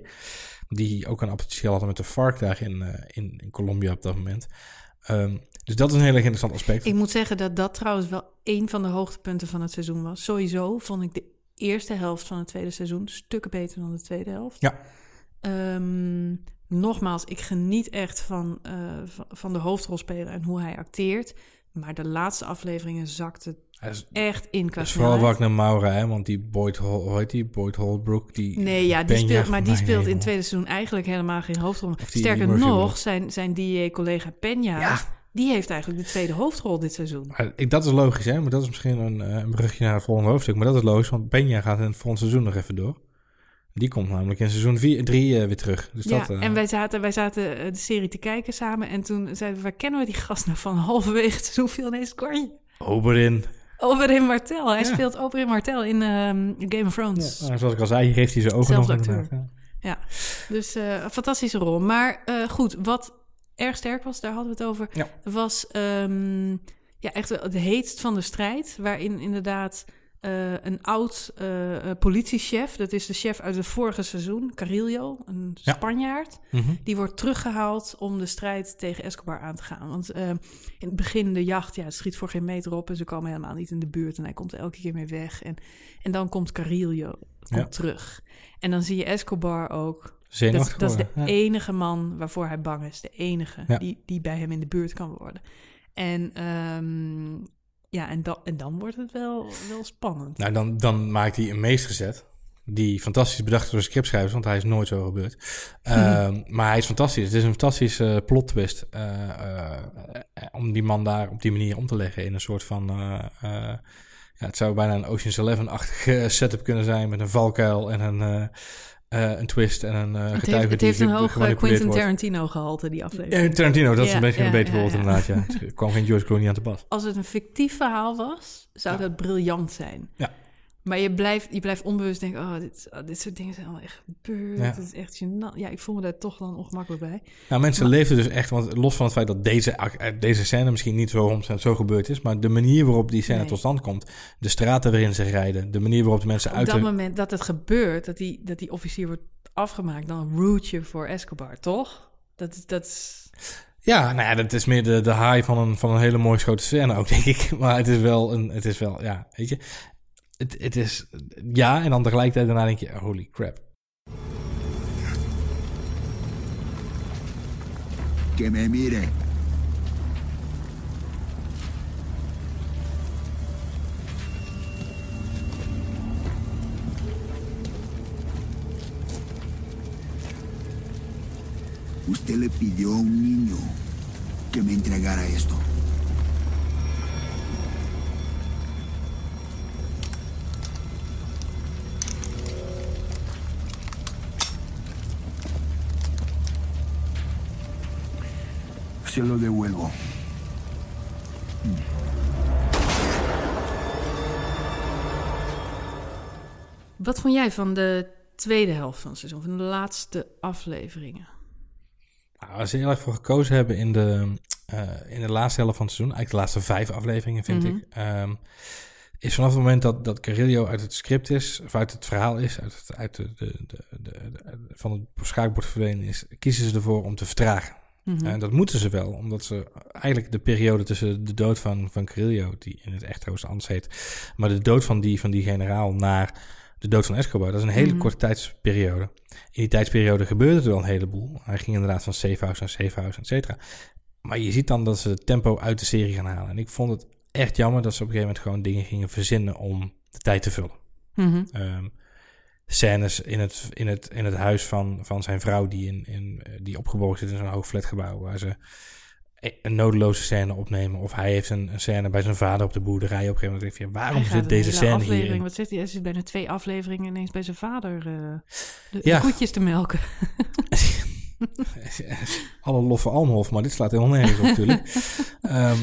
Die ook een appetitje hadden met de FARC daar in, eh, in, in Colombia op dat moment. Ehm, dus dat is een heel erg interessant aspect. Ik moet zeggen dat dat trouwens wel een van de hoogtepunten van het seizoen was. Sowieso vond ik de eerste helft van het tweede seizoen stukken beter dan de tweede helft. Ja. Ehm, nogmaals, ik geniet echt van, eh, van, van de hoofdrolspeler en hoe hij acteert. Maar de laatste afleveringen zakte Hij is- echt in qua vooral snelheid. Wagner Maura, hè, want die Boyd, hoe heet die? Boyd Holbrook, die... Nee, ja, die speelt, maar die speelt in het tweede seizoen eigenlijk helemaal geen hoofdrol. Of die Sterker nog, zijn, zijn DJ-collega Peña, Ja. die heeft eigenlijk de tweede hoofdrol dit seizoen. Ik, dat is logisch, hè? Maar dat is misschien een, eh, een brugje naar het volgende hoofdstuk. Maar dat is logisch, want Peña gaat in het volgende seizoen nog even door. Die komt namelijk in seizoen 3 weer terug. Dus Ja, dat, eh, en wij zaten, wij zaten eh, de serie te kijken samen en toen zeiden we, waar kennen we die gast nou van? Halverwege het seizoen viel ineens Corrie. Oberyn. Oberyn Martel. Hij Ja. speelt Oberyn Martel in ehm, Game of Thrones. Nou, zoals ik al zei, heeft hij zijn ogen Zelfde nog acteur. inderdaad, ja. Dus eh, een fantastische rol. Maar eh, goed, wat erg sterk was, daar hadden we het over, Ja. was ehm, ja, echt het heetst van de strijd. Waarin inderdaad eh, een oud eh, eh, politiechef, dat is de chef uit het vorige seizoen, Carillo, een Ja. Spanjaard. Mhm. Die wordt teruggehaald om de strijd tegen Escobar aan te gaan. Want in het begin de jacht, ja, het schiet voor geen meter op en ze komen helemaal niet in de buurt. En hij komt elke keer mee weg. En, en dan komt Carillo komt Ja. terug. En dan zie je Escobar ook. Dat, dat is de ja. enige man waarvoor hij bang is. De enige die, die bij hem in de buurt kan worden. En ehm, ja, en, dan en dan wordt het wel, wel spannend. Nou, dan, dan maakt hij een meestergezet. Die fantastisch bedacht door de scriptschrijvers, want hij is nooit zo gebeurd. Ehm, maar hij is fantastisch. Het is een fantastische plot twist. eh, eh, eh, om die man daar op die manier om te leggen in een soort van. eh, eh, ja, het zou bijna een Ocean's Eleven-achtige setup kunnen zijn. Met een valkuil en een, eh, een twist en een eh Het heeft, het die heeft een hoog eh, Quentin. Tarantino gehalte, die aflevering. Ja, Tarantino, dat is een beetje ja, een beter woord inderdaad. Ja. Er kwam geen George Clooney aan te pas. als het een fictief verhaal was, zou dat briljant zijn. Ja. Maar je blijft, je blijft onbewust denken, oh dit, oh, dit soort dingen zijn al echt gebeurd. Ja. Het is echt gênant. Ja, ik voel me daar toch dan ongemakkelijk bij. Nou, mensen leefden dus echt, want los van het feit dat deze, eh, deze scène misschien niet zo, zo gebeurd is, maar de manier waarop die scène Nee. tot stand komt, de straten waarin ze rijden, de manier waarop de mensen Op uit dat de... moment dat het gebeurt, dat die, dat die officier wordt afgemaakt, dan root je voor Escobar, toch? Dat dat is... Ja, nou ja, dat is meer de, de high van een, van een hele mooie grote scène ook, denk ik. Maar het is wel, een, het is wel, ja, weet je. Het, het is ja, en dan tegelijkertijd daarna denk je, holy crap. Que me mire. Usted le pidió a un niño que me entregara esto. Se lo devuelvo. Wat vond jij van de tweede helft van het seizoen, van de laatste afleveringen? Nou, waar ze heel erg voor gekozen hebben in de, eh, in de laatste helft van het seizoen, eigenlijk de laatste vijf afleveringen, vind Mhm. ik, ehm, is vanaf het moment dat, dat Carillo uit het script is, of uit het verhaal is, uit, het, uit de, de, de, de, de- van het schaakbord verdwenen is, kiezen ze ervoor om te vertragen. Mhm. En dat moeten ze wel, omdat ze eigenlijk de periode tussen de dood van, van Carillo, die in het echt trouwens anders heet, maar de dood van die, van die generaal naar de dood van Escobar, dat is een hele Mhm. korte tijdsperiode. In die tijdsperiode gebeurde er wel een heleboel. Hij ging inderdaad van safehouse naar safehouse, et cetera. Maar je ziet dan dat ze het tempo uit de serie gaan halen. En ik vond het echt jammer dat ze op een gegeven moment gewoon dingen gingen verzinnen om de tijd te vullen. Mhm. Ehm, scènes in het, in het, in het huis van, van zijn vrouw die, in, in, eh, die opgeborgen zit in zo'n hoog flatgebouw waar ze e- een nodeloze scène opnemen. Of hij heeft een, een scène bij zijn vader op de boerderij. Op een gegeven moment denk je, waarom Hij zit deze scène aflevering, hierin? Wat zegt hij? Hij zit bijna twee afleveringen ineens bij zijn vader eh, de, Ja. de koetjes te melken. Alle loffe Almhof, maar dit slaat helemaal nergens op natuurlijk. Ehm,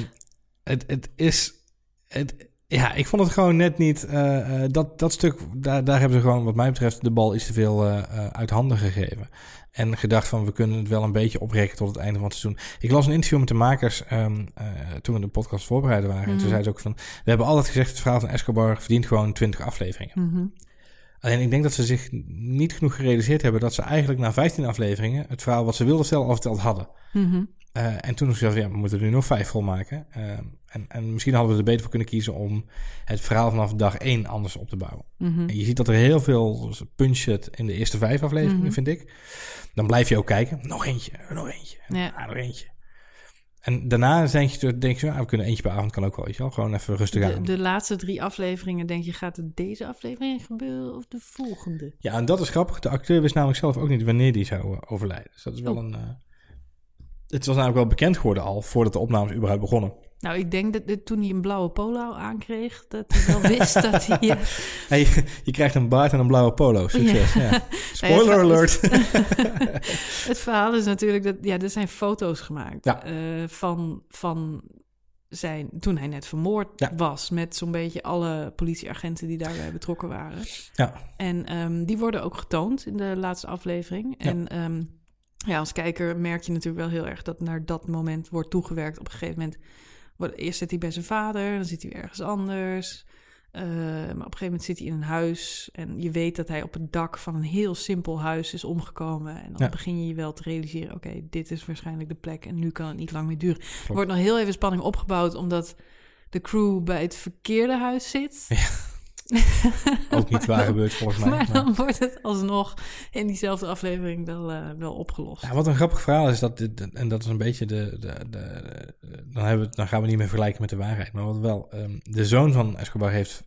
het, het is... Het, ja, ik vond het gewoon net niet... eh, eh, dat, dat stuk, daar, daar hebben ze gewoon wat mij betreft de bal iets te veel eh, uit handen gegeven. En gedacht van, we kunnen het wel een beetje oprekken tot het einde van het seizoen. Ik las een interview met de makers ehm, eh, toen we de podcast voorbereiden waren. En toen Mhm. zei ze ook van, we hebben altijd gezegd... het verhaal van Escobar verdient gewoon 20 afleveringen. Mhm. Alleen ik denk dat ze zich niet genoeg gerealiseerd hebben dat ze eigenlijk na 15 afleveringen het verhaal wat ze wilden vertellen al verteld hadden. Mhm. Eh, en toen zei ze, ja, we moeten er nu nog vijf volmaken. Uh, en, en misschien hadden we er beter voor kunnen kiezen om het verhaal vanaf dag één anders op te bouwen. Mhm. En je ziet dat er heel veel punch zit in de eerste vijf afleveringen, Mhm. vind ik. Dan blijf je ook kijken. Nog eentje, nog eentje, Ja. ah, nog eentje. En daarna denk je, denk je ah, we kunnen eentje per avond, kan ook wel, weet je wel. Gewoon even rustig De, aan. de laatste drie afleveringen, denk je, gaat het deze aflevering gebeuren of de volgende? Ja, en dat is grappig. De acteur wist namelijk zelf ook niet wanneer die zou eh, overlijden. Dus dat is wel Oh. een... eh, het was namelijk wel bekend geworden al, voordat de opnames überhaupt begonnen. Nou, ik denk dat dat toen hij een blauwe polo aankreeg, dat hij wel wist dat hij... eh, Hey, je, je krijgt een baard en een blauwe polo. Succes. Ja. Spoiler alert. het verhaal is natuurlijk dat ja, er zijn foto's gemaakt Ja. eh, van, van zijn toen hij net vermoord was met zo'n beetje alle politieagenten die daarbij betrokken waren. ja. En ehm, die worden ook getoond in de laatste aflevering. En ehm, ja, als kijker merk je natuurlijk wel heel erg dat naar dat moment wordt toegewerkt. Op een gegeven moment, wordt, eerst zit hij bij zijn vader, dan zit hij weer ergens anders. Eh, maar op een gegeven moment zit hij in een huis en je weet dat hij op het dak van een heel simpel huis is omgekomen. En dan Ja. begin je je wel te realiseren, oké, dit is waarschijnlijk de plek en nu kan het niet lang meer duren. Er wordt nog heel even spanning opgebouwd omdat de crew bij het verkeerde huis zit. Ook niet waar gebeurd volgens mij. Maar Maar- dan wordt het alsnog in diezelfde aflevering wel, eh, wel opgelost. Ja, wat een grappig verhaal is dat dit, en dat is een beetje de, de, de, dan, hebben we, dan gaan we niet meer vergelijken met de waarheid. Maar wat wel, ehm, de zoon van Escobar heeft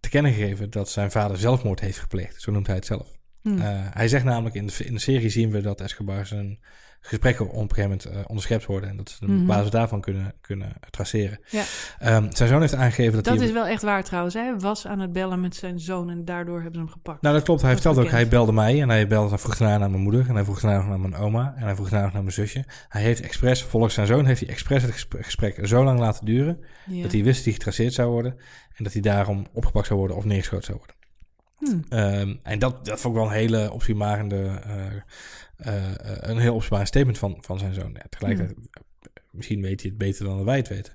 te kennen gegeven dat zijn vader zelfmoord heeft gepleegd. Zo noemt hij het zelf. Hm. Eh, hij zegt namelijk, in de, in de serie zien we dat Escobar zijn gesprekken op een gegeven moment eh, onderschept worden. En dat ze Mhm. op basis daarvan kunnen, kunnen traceren. Ja. Ehm, zijn zoon heeft aangegeven dat, dat hij... is wel echt waar trouwens. Hij was aan het bellen met zijn zoon en daardoor hebben ze hem gepakt. Nou, dat klopt. Hij Dat ook, hij belde mij en hij belde, hij vroeg daarna naar mijn moeder en hij vroeg daarna naar mijn oma en hij vroeg daarna naar mijn zusje. Hij heeft expres, volgens zijn zoon, heeft hij expres het gesprek, zo lang laten duren Ja. dat hij wist dat hij getraceerd zou worden en dat hij daarom opgepakt zou worden of neergeschoten zou worden. Hm. Ehm, en dat, dat vond ik wel een hele opzienbarende, eh, eh, een heel opzienbarend statement van, van zijn zoon. Ja, tegelijkertijd, misschien weet hij het beter dan wij het weten.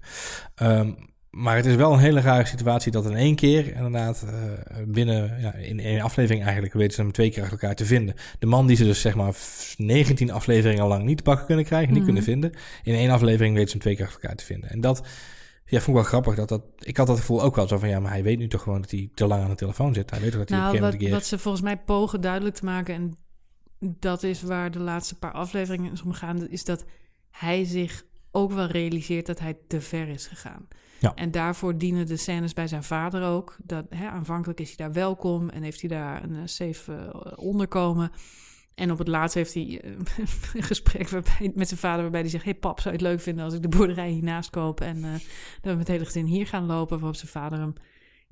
Ehm, maar het is wel een hele rare situatie dat in één keer, inderdaad, eh, binnen, ja, in één aflevering eigenlijk, weten ze hem twee keer achter elkaar te vinden. De man die ze dus zeg maar 19 afleveringen lang niet te pakken kunnen krijgen, niet Mhm. kunnen vinden. In één aflevering weten ze hem twee keer achter elkaar te vinden. En dat, Ja, vond ik wel grappig dat dat... Ik had dat gevoel ook wel zo van... Ja, maar hij weet nu toch gewoon dat hij te lang aan de telefoon zit. Hij weet toch dat hij Nou, een wat, wat ze volgens mij pogen duidelijk te maken, en dat is waar de laatste paar afleveringen om gaan, is dat hij zich ook wel realiseert dat hij te ver is gegaan. Ja. En daarvoor dienen de scènes bij zijn vader ook. Dat, hè, aanvankelijk is hij daar welkom en heeft hij daar een eh, safe eh, onderkomen. En op het laatst heeft hij eh, een gesprek waarbij, met zijn vader waarbij hij zegt... hey pap, zou je het leuk vinden als ik de boerderij hiernaast koop... en eh, dat we met het hele gezin hier gaan lopen... waarop zijn vader hem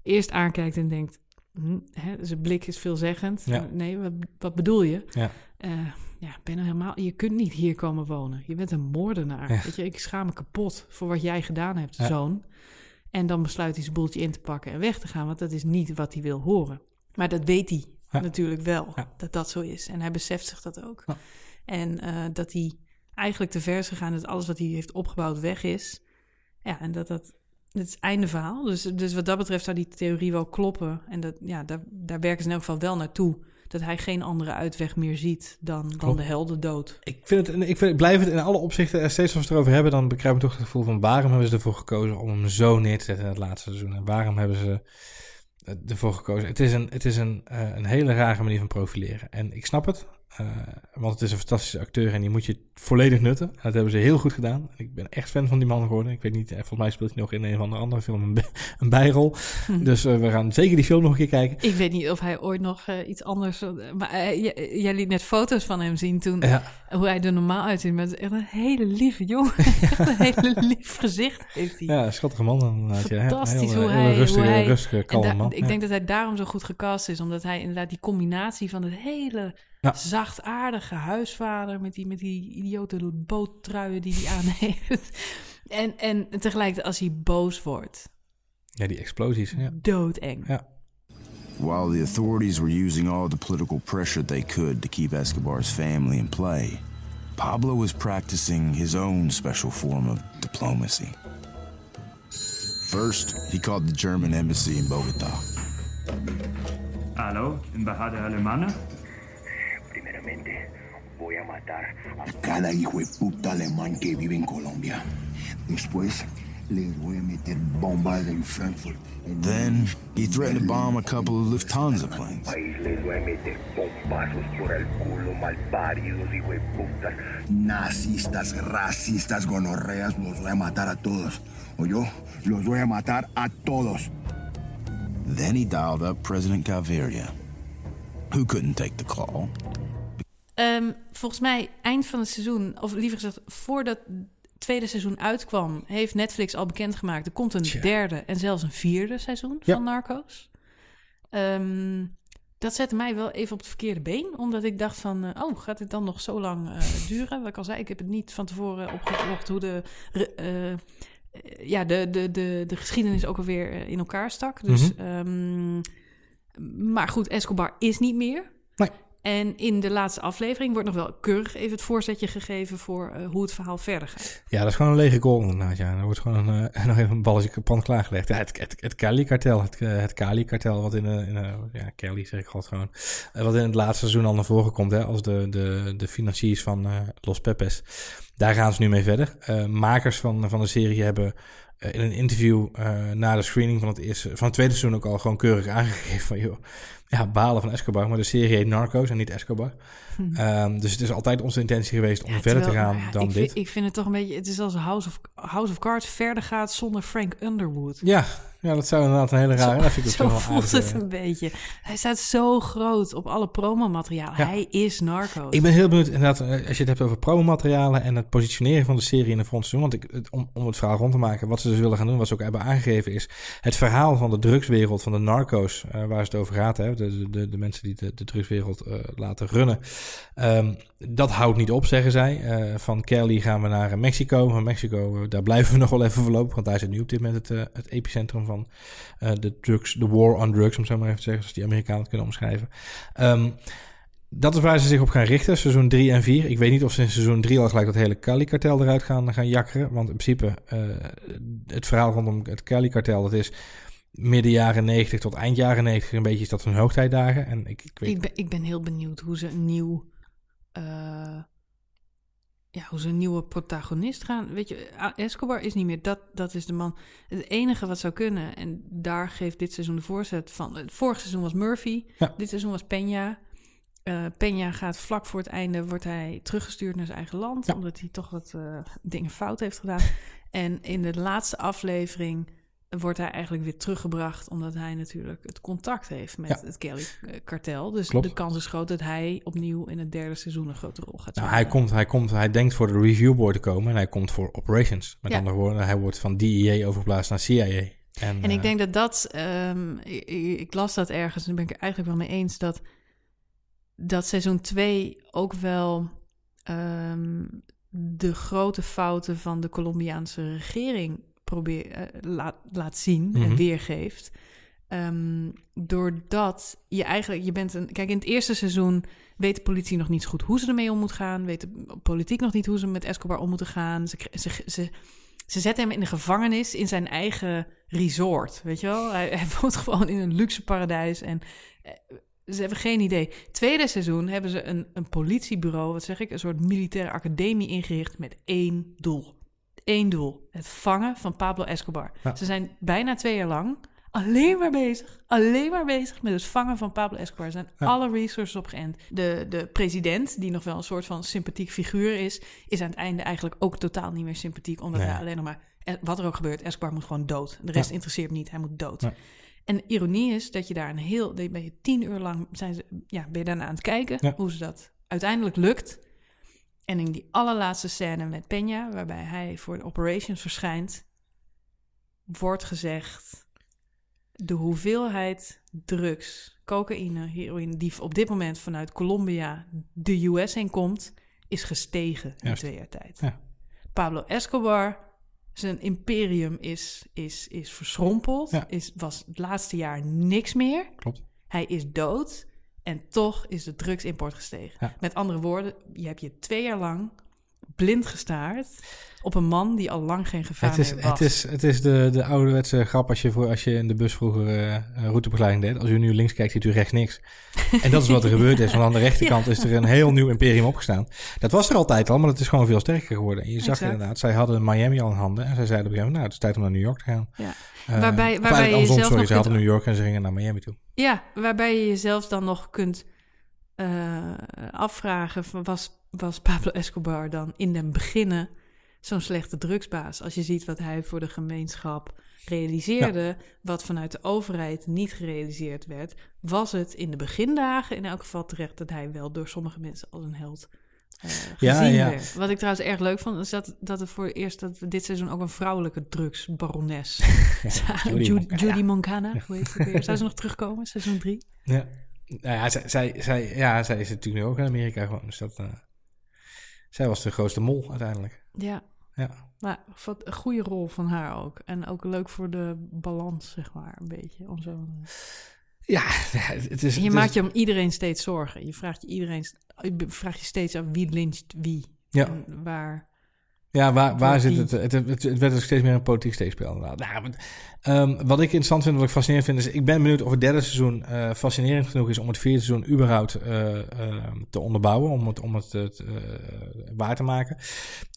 eerst aankijkt en denkt... hm, hè, zijn blik is veelzeggend. Ja. Nee, wat, wat bedoel je? Ja. Eh, ja, ben er helemaal... Je kunt niet hier komen wonen. Je bent een moordenaar. Ja. Weet je, ik schaam me kapot voor wat jij gedaan hebt, Ja. zoon. En dan besluit hij zijn boeltje in te pakken en weg te gaan... want dat is niet wat hij wil horen. Maar dat weet hij Ja. natuurlijk wel, dat dat zo is. En hij beseft zich dat ook. En eh, dat hij eigenlijk te ver is gegaan... dat alles wat hij heeft opgebouwd weg is. Ja, en dat dat... Het is einde verhaal. Dus, dus wat dat betreft zou die theorie wel kloppen. En dat, ja, daar, daar werken ze in elk geval wel naartoe. Dat hij geen andere uitweg meer ziet dan, dan de heldendood. Ik, vind het, ik, vind, ik blijf het in alle opzichten, eh, steeds als we het erover hebben, dan krijg ik toch het gevoel van waarom hebben ze ervoor gekozen om hem zo neer te zetten in het laatste seizoen? En waarom hebben ze eh, ervoor gekozen? Het is een, het is een, eh, een hele rare manier van profileren. En ik snap het, eh, want het is een fantastische acteur en die moet je volledig nutten. En dat hebben ze heel goed gedaan. Ik ben echt fan van die man geworden. Ik weet niet, eh, volgens mij speelt hij nog in een van de andere film een, bij- een bijrol. Dus eh, we gaan zeker die film nog een keer kijken. Ik weet niet of hij ooit nog iets anders... Maar jij liet net foto's van hem zien toen. Ja, Hoe hij er normaal uitziet. Maar het is echt een hele lieve jongen. Echt een hele lief gezicht heeft hij. ja schattige man. ja. Fantastisch Heel, hoe heel hij- rustige, hoe hij- rustige, kalme man. ik Ja. denk dat hij daarom zo goed gecast is. Omdat hij inderdaad die combinatie van het hele Ja. zachtaardige huisvader... met die, met die idiote boottruien die hij aan heeft. En, en tegelijkertijd als hij boos wordt. Ja, die explosies. Ja. Doodeng. Ja. While the authorities were using all the political pressure they could to keep Escobar's family in play, Pablo was practicing his own special form of diplomacy. First, he called the German embassy in Bogota. Hallo, embajada alemana? Voy a matar a cada hijo de puta alemán que vive en Colombia. Después, les voy a meter bombas en Frankfurt. En Then, he threatened to bomb a couple of Lufthansa planes. les voy a meter bombazos por el culo, malparidos, hijo de putas. Nazistas, racistas, gonorreas, los voy a matar a todos. O yo, los voy a matar a todos. Then he dialed up President Gaviria, who couldn't take the call. Ehm, volgens mij eind van het seizoen, of liever gezegd voordat het tweede seizoen uitkwam, heeft Netflix al bekendgemaakt. Er komt een Tja. derde en zelfs een vierde seizoen Ja. van Narcos. Ehm, dat zette mij wel even op het verkeerde been, omdat ik dacht van, eh, oh, gaat dit dan nog zo lang eh, duren? Wat ik al zei, ik heb het niet van tevoren opgezocht hoe de, eh, ja, de, de, de, de geschiedenis ook alweer in elkaar stak. Dus, Mhm. ehm, maar goed, Escobar is niet meer. Nee. En in de laatste aflevering wordt nog wel keurig even het voorzetje gegeven voor eh, hoe het verhaal verder gaat. Ja, dat is gewoon een lege goal inderdaad. Ja. Er wordt gewoon eh, nog even een balletje kapot klaargelegd. Ja, het, het, het Cali-kartel, het, eh, het Cali-kartel, wat in, in ja, Cali zeg ik altijd gewoon, wat in het laatste seizoen al naar voren komt, hè, als de, de, de financiers van Los Pepes. Daar gaan ze nu mee verder. Makers van, van de serie hebben in een interview na de screening van het, eerste, van het tweede seizoen ook al gewoon keurig aangegeven van, joh, ja, balen van Escobar, maar de serie heet Narcos en niet Escobar. Ehm, dus het is altijd onze intentie geweest om Ja, verder te gaan ja, dan ik dit. Vind, ik vind het toch een beetje, het is als House of, House of Cards verder gaat zonder Frank Underwood. Ja, ja, dat zou inderdaad een hele rare... dat vind ik Zo voelt het een beetje. Hij staat zo groot op alle promomateriaal. Ja. Hij is Narcos. Ik ben heel benieuwd, inderdaad, eh, als je het hebt over promomaterialen en het positioneren van de serie in de seizoen. Want ik, om, om het verhaal rond te maken, wat ze dus willen gaan doen, wat ze ook hebben aangegeven, is het verhaal van de drugswereld, van de narco's, eh, waar het over gaat. Hè, de, de- de, mensen die de, drugswereld eh, laten runnen. Ehm, dat houdt niet op, zeggen zij. Eh, van Cali gaan we naar Mexico. Van Mexico, eh, daar blijven we nog wel even voorlopig, want daar zit nu op dit moment het, het epicentrum van de drugs, de war on drugs, om zo maar even te zeggen, zoals die Amerikanen het kunnen omschrijven. Ehm, dat is waar ze zich op gaan richten, seizoen 3 en 4. Ik weet niet of ze in seizoen 3 al gelijk dat hele Cali-kartel eruit gaan, gaan jakkeren. Want in principe, het verhaal rondom het Cali-kartel, dat is midden jaren 90 tot eind jaren 90. Een beetje is dat hun hoogtijdagen. En ik, ik weet Ik ben, ik ben heel benieuwd hoe ze een nieuw... eh, ja, hoe ze een nieuwe protagonist gaan. Weet je, Escobar is niet meer. Dat, dat is de man. Het enige wat zou kunnen. En daar geeft dit seizoen de voorzet van. Het vorige seizoen was Murphy. Ja. Dit seizoen was Peña. Eh Peña gaat vlak voor het einde. Wordt hij teruggestuurd naar zijn eigen land. Ja. Omdat hij toch wat eh, dingen fout heeft gedaan. En in de laatste aflevering wordt hij eigenlijk weer teruggebracht. Omdat hij natuurlijk het contact heeft met Ja. het Kelly-kartel. Dus Klopt. de kans is groot dat hij opnieuw in het derde seizoen een grote rol gaat Nou, hij, komt, hij, komt, hij denkt voor de review board te komen en hij komt voor operations. Met Ja. andere woorden, hij wordt van DEA overgeplaatst naar CIA. En, En eh, ik denk dat dat, ehm, ik, ik las dat ergens en daar ben ik er eigenlijk wel mee eens, dat, dat seizoen 2 ook wel ehm, de grote fouten van de Colombiaanse regering probeer, eh, laat, laat zien en Mhm. weergeeft. Ehm, doordat je eigenlijk, je bent een, kijk in het eerste seizoen weet de politie nog niet zo goed hoe ze ermee om moet gaan, weet de politiek nog niet hoe ze met Escobar om moeten gaan. Ze, ze, ze, ze zetten hem in de gevangenis in zijn eigen resort, weet je wel? Hij, hij woont gewoon in een luxe paradijs en eh, ze hebben geen idee. Tweede seizoen hebben ze een, een politiebureau, wat zeg ik, een soort militaire academie ingericht met één doel. Eén doel, het vangen van Pablo Escobar. Ja. Ze zijn bijna twee jaar lang alleen maar bezig, alleen maar bezig met het vangen van Pablo Escobar. Er zijn Ja. alle resources op geënt. De, de president, die nog wel een soort van sympathiek figuur is, is aan het einde eigenlijk ook totaal niet meer sympathiek, omdat Nee. hij alleen nog maar, eh, wat er ook gebeurt, Escobar moet gewoon dood. De rest Ja. interesseert niet, hij moet dood. Ja. En de ironie is dat je daar een heel, ben je tien uur lang, zijn ze, ja, ben je daarna aan het kijken hoe ze dat uiteindelijk lukt. En in die allerlaatste scène met Peña, waarbij hij voor de operations verschijnt, wordt gezegd: de hoeveelheid drugs, cocaïne, heroïne, die op dit moment vanuit Colombia de US heen komt, is gestegen in Juist. twee jaar tijd. Ja. Pablo Escobar, zijn imperium is, is, is verschrompeld, Ja. is, was het laatste jaar niks meer. Klopt. Hij is dood en toch is de drugsimport gestegen. Ja. Met andere woorden, je hebt je twee jaar lang blind gestaard op een man die al lang geen gevaar Het is, meer was. het is, het is de, de ouderwetse grap als je, voor, als je in de bus vroeger eh, routebegeleiding deed. Als u nu links kijkt, ziet u rechts niks. En dat is wat er gebeurd is. Want aan de rechterkant is er een heel nieuw imperium opgestaan. Dat was er altijd al, maar het is gewoon veel sterker geworden. En je zag Exact. inderdaad, zij hadden Miami al in handen. En zij zeiden op een gegeven moment, nou, het is tijd om naar New York te gaan. Ja. Eh, Waarbij- waarbij je zelf sorry, nog ze hadden kunt- New York en ze gingen naar Miami toe. Ja, waarbij je jezelf dan nog kunt eh, afvragen: van, was, was Pablo Escobar dan in den beginnen zo'n slechte drugsbaas? Als je ziet wat hij voor de gemeenschap realiseerde, wat vanuit de overheid niet gerealiseerd werd, was het in de begindagen in elk geval terecht dat hij wel door sommige mensen als een held. eh, gezien ja. werd. Wat ik trouwens erg leuk vond, is dat, dat het voor het eerst dat we dit seizoen ook een vrouwelijke drugsbarones. Judy Judy, Moncana. Judy Moncana, hoe heet ze weer? Zou ze nog terugkomen, seizoen drie? Ja. Nou ja, zij, zij, zij, ja, zij is natuurlijk nu ook in Amerika gewoon. Dus dat, eh, zij was de grootste mol uiteindelijk. Ja, Ja. maar wat een goede rol van haar ook. En ook leuk voor de balans, zeg maar, een beetje. Om zo... Ja, het is... Je het maakt is, je om iedereen steeds zorgen. Je vraagt je, iedereen, je vraagt je steeds af wie lyncht wie. Ja. En waar. Ja, waar, waar zit het, het, het? Het werd ook steeds meer een politiek steekspel inderdaad. Nou, maar, ehm, wat ik interessant vind, wat ik fascinerend vind, is... Ik ben benieuwd of het derde seizoen eh, fascinerend genoeg is om het vierde seizoen überhaupt eh, eh, te onderbouwen. Om het, om het eh, waar te maken.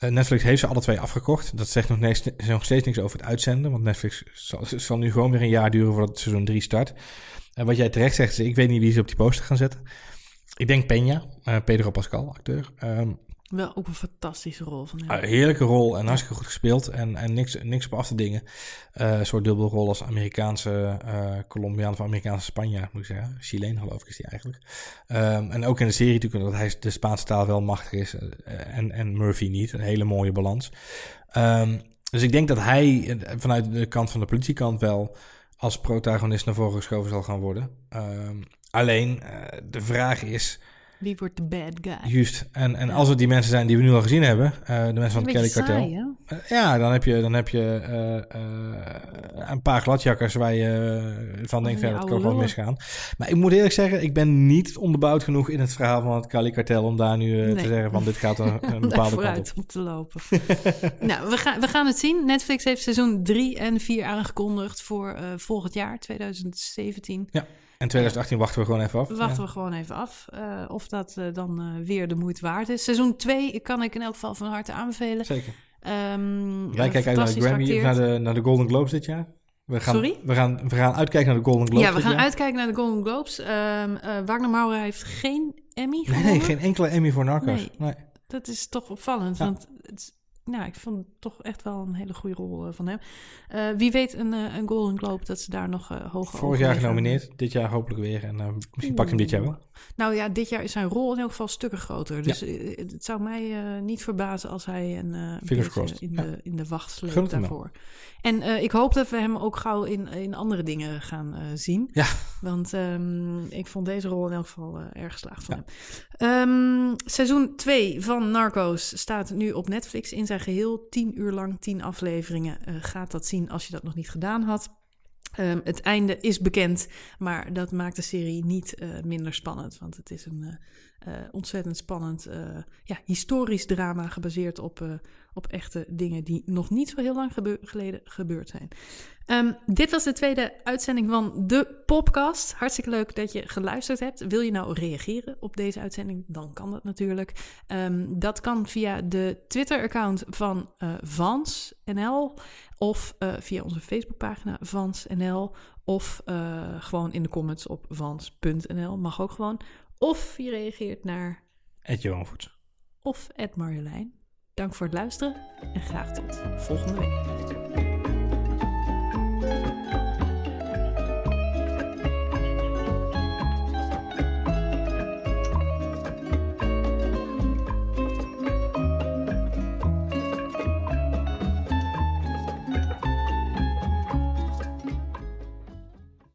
Netflix heeft ze alle twee afgekocht. Dat zegt nog, niks, nog steeds niks over het uitzenden. Want Netflix zal, zal nu gewoon weer een jaar duren voordat het seizoen 3 start. En wat jij terecht zegt, is ik weet niet wie ze op die poster gaan zetten. Ik denk Peña, Pedro Pascal, acteur. Ehm, Wel ook een fantastische rol van hem. een heerlijke rol en hartstikke goed gespeeld. En, en niks, niks op af te dingen. Eh, een soort dubbelrol als Amerikaanse eh Colombiaan of Amerikaanse Spanjaard, moet ik zeggen. Chileen geloof ik is die eigenlijk. Ehm, en ook in de serie natuurlijk, dat hij de Spaanse taal wel machtig is. eh, en, en Murphy niet. Een hele mooie balans. Ehm, dus ik denk dat hij vanuit de kant van de politiekant wel als protagonist naar voren geschoven zal gaan worden. Ehm, alleen, de vraag is... Wie wordt de bad guy? Juist. En, en Ja. als het die mensen zijn die we nu al gezien hebben, eh, de mensen van het Kelly Kartel. Eh, ja, dan heb je, dan heb je eh, een paar gladjakkers waar je van denkt, die verder, dat oude kan gewoon misgaan. Maar ik moet eerlijk zeggen, ik ben niet onderbouwd genoeg in het verhaal van het Kelly Kartel om daar nu te zeggen van dit gaat een, een Om bepaalde kant op. op te lopen. nou, we gaan, we gaan het zien. Netflix heeft seizoen 3 en 4 aangekondigd voor volgend jaar, 2017. Ja. En 2018 wachten we gewoon even af. wachten Ja. we gewoon even af eh, of dat eh, dan eh, weer de moeite waard is. Seizoen 2 kan ik in elk geval van harte aanbevelen. Zeker. Ehm, Wij kijken uit naar de Grammy naar de, naar de Golden Globes dit jaar. We gaan, Sorry? We gaan, we gaan uitkijken naar de Golden Globes Ja, we gaan jaar. uitkijken naar de Golden Globes. Eh, Wagner Maurer heeft geen Emmy Nee, gewonnen. nee, geen enkele Emmy voor Narcos. Nee. Nee. Dat is toch opvallend, Ja. want het, is- nou, ik vond het toch echt wel een hele goede rol eh, van hem. Eh, wie weet een, eh, een Golden Globe dat ze daar nog uh, hoger Vorig jaar genomineerd, dit jaar hopelijk weer. En misschien pak je hem dit jaar wel. Nou ja, dit jaar is zijn rol in elk geval stukken groter. Dus eh, het zou mij eh, niet verbazen als hij een, Fingers crossed. in, Ja. de, in de wacht sleept daarvoor. En ik hoop dat we hem ook gauw in, in andere dingen gaan zien. Ja. Want ehm, ik vond deze rol in elk geval erg geslaagd van hem. Ehm, seizoen 2 van Narcos staat nu op Netflix in zijn geheel. 10 uur lang, 10 afleveringen. Gaat dat zien als je dat nog niet gedaan had. Ehm, het einde is bekend, maar dat maakt de serie niet eh, minder spannend. Want het is een eh, ontzettend spannend eh, ja, historisch drama gebaseerd op, eh, op echte dingen die nog niet zo heel lang geleden gebeurd zijn. Ehm, dit was de tweede uitzending van de podcast. Hartstikke leuk dat je geluisterd hebt. Wil je nou reageren op deze uitzending? Dan kan dat natuurlijk. Ehm, dat kan via de Twitter-account van eh Vans NL of eh, via onze Facebookpagina Vans NL of eh, gewoon in de comments op vans.nl. Mag ook gewoon. Of je reageert naar Ed Johan Voets. of Ed Marjolein. Dank voor het luisteren en graag tot volgende week.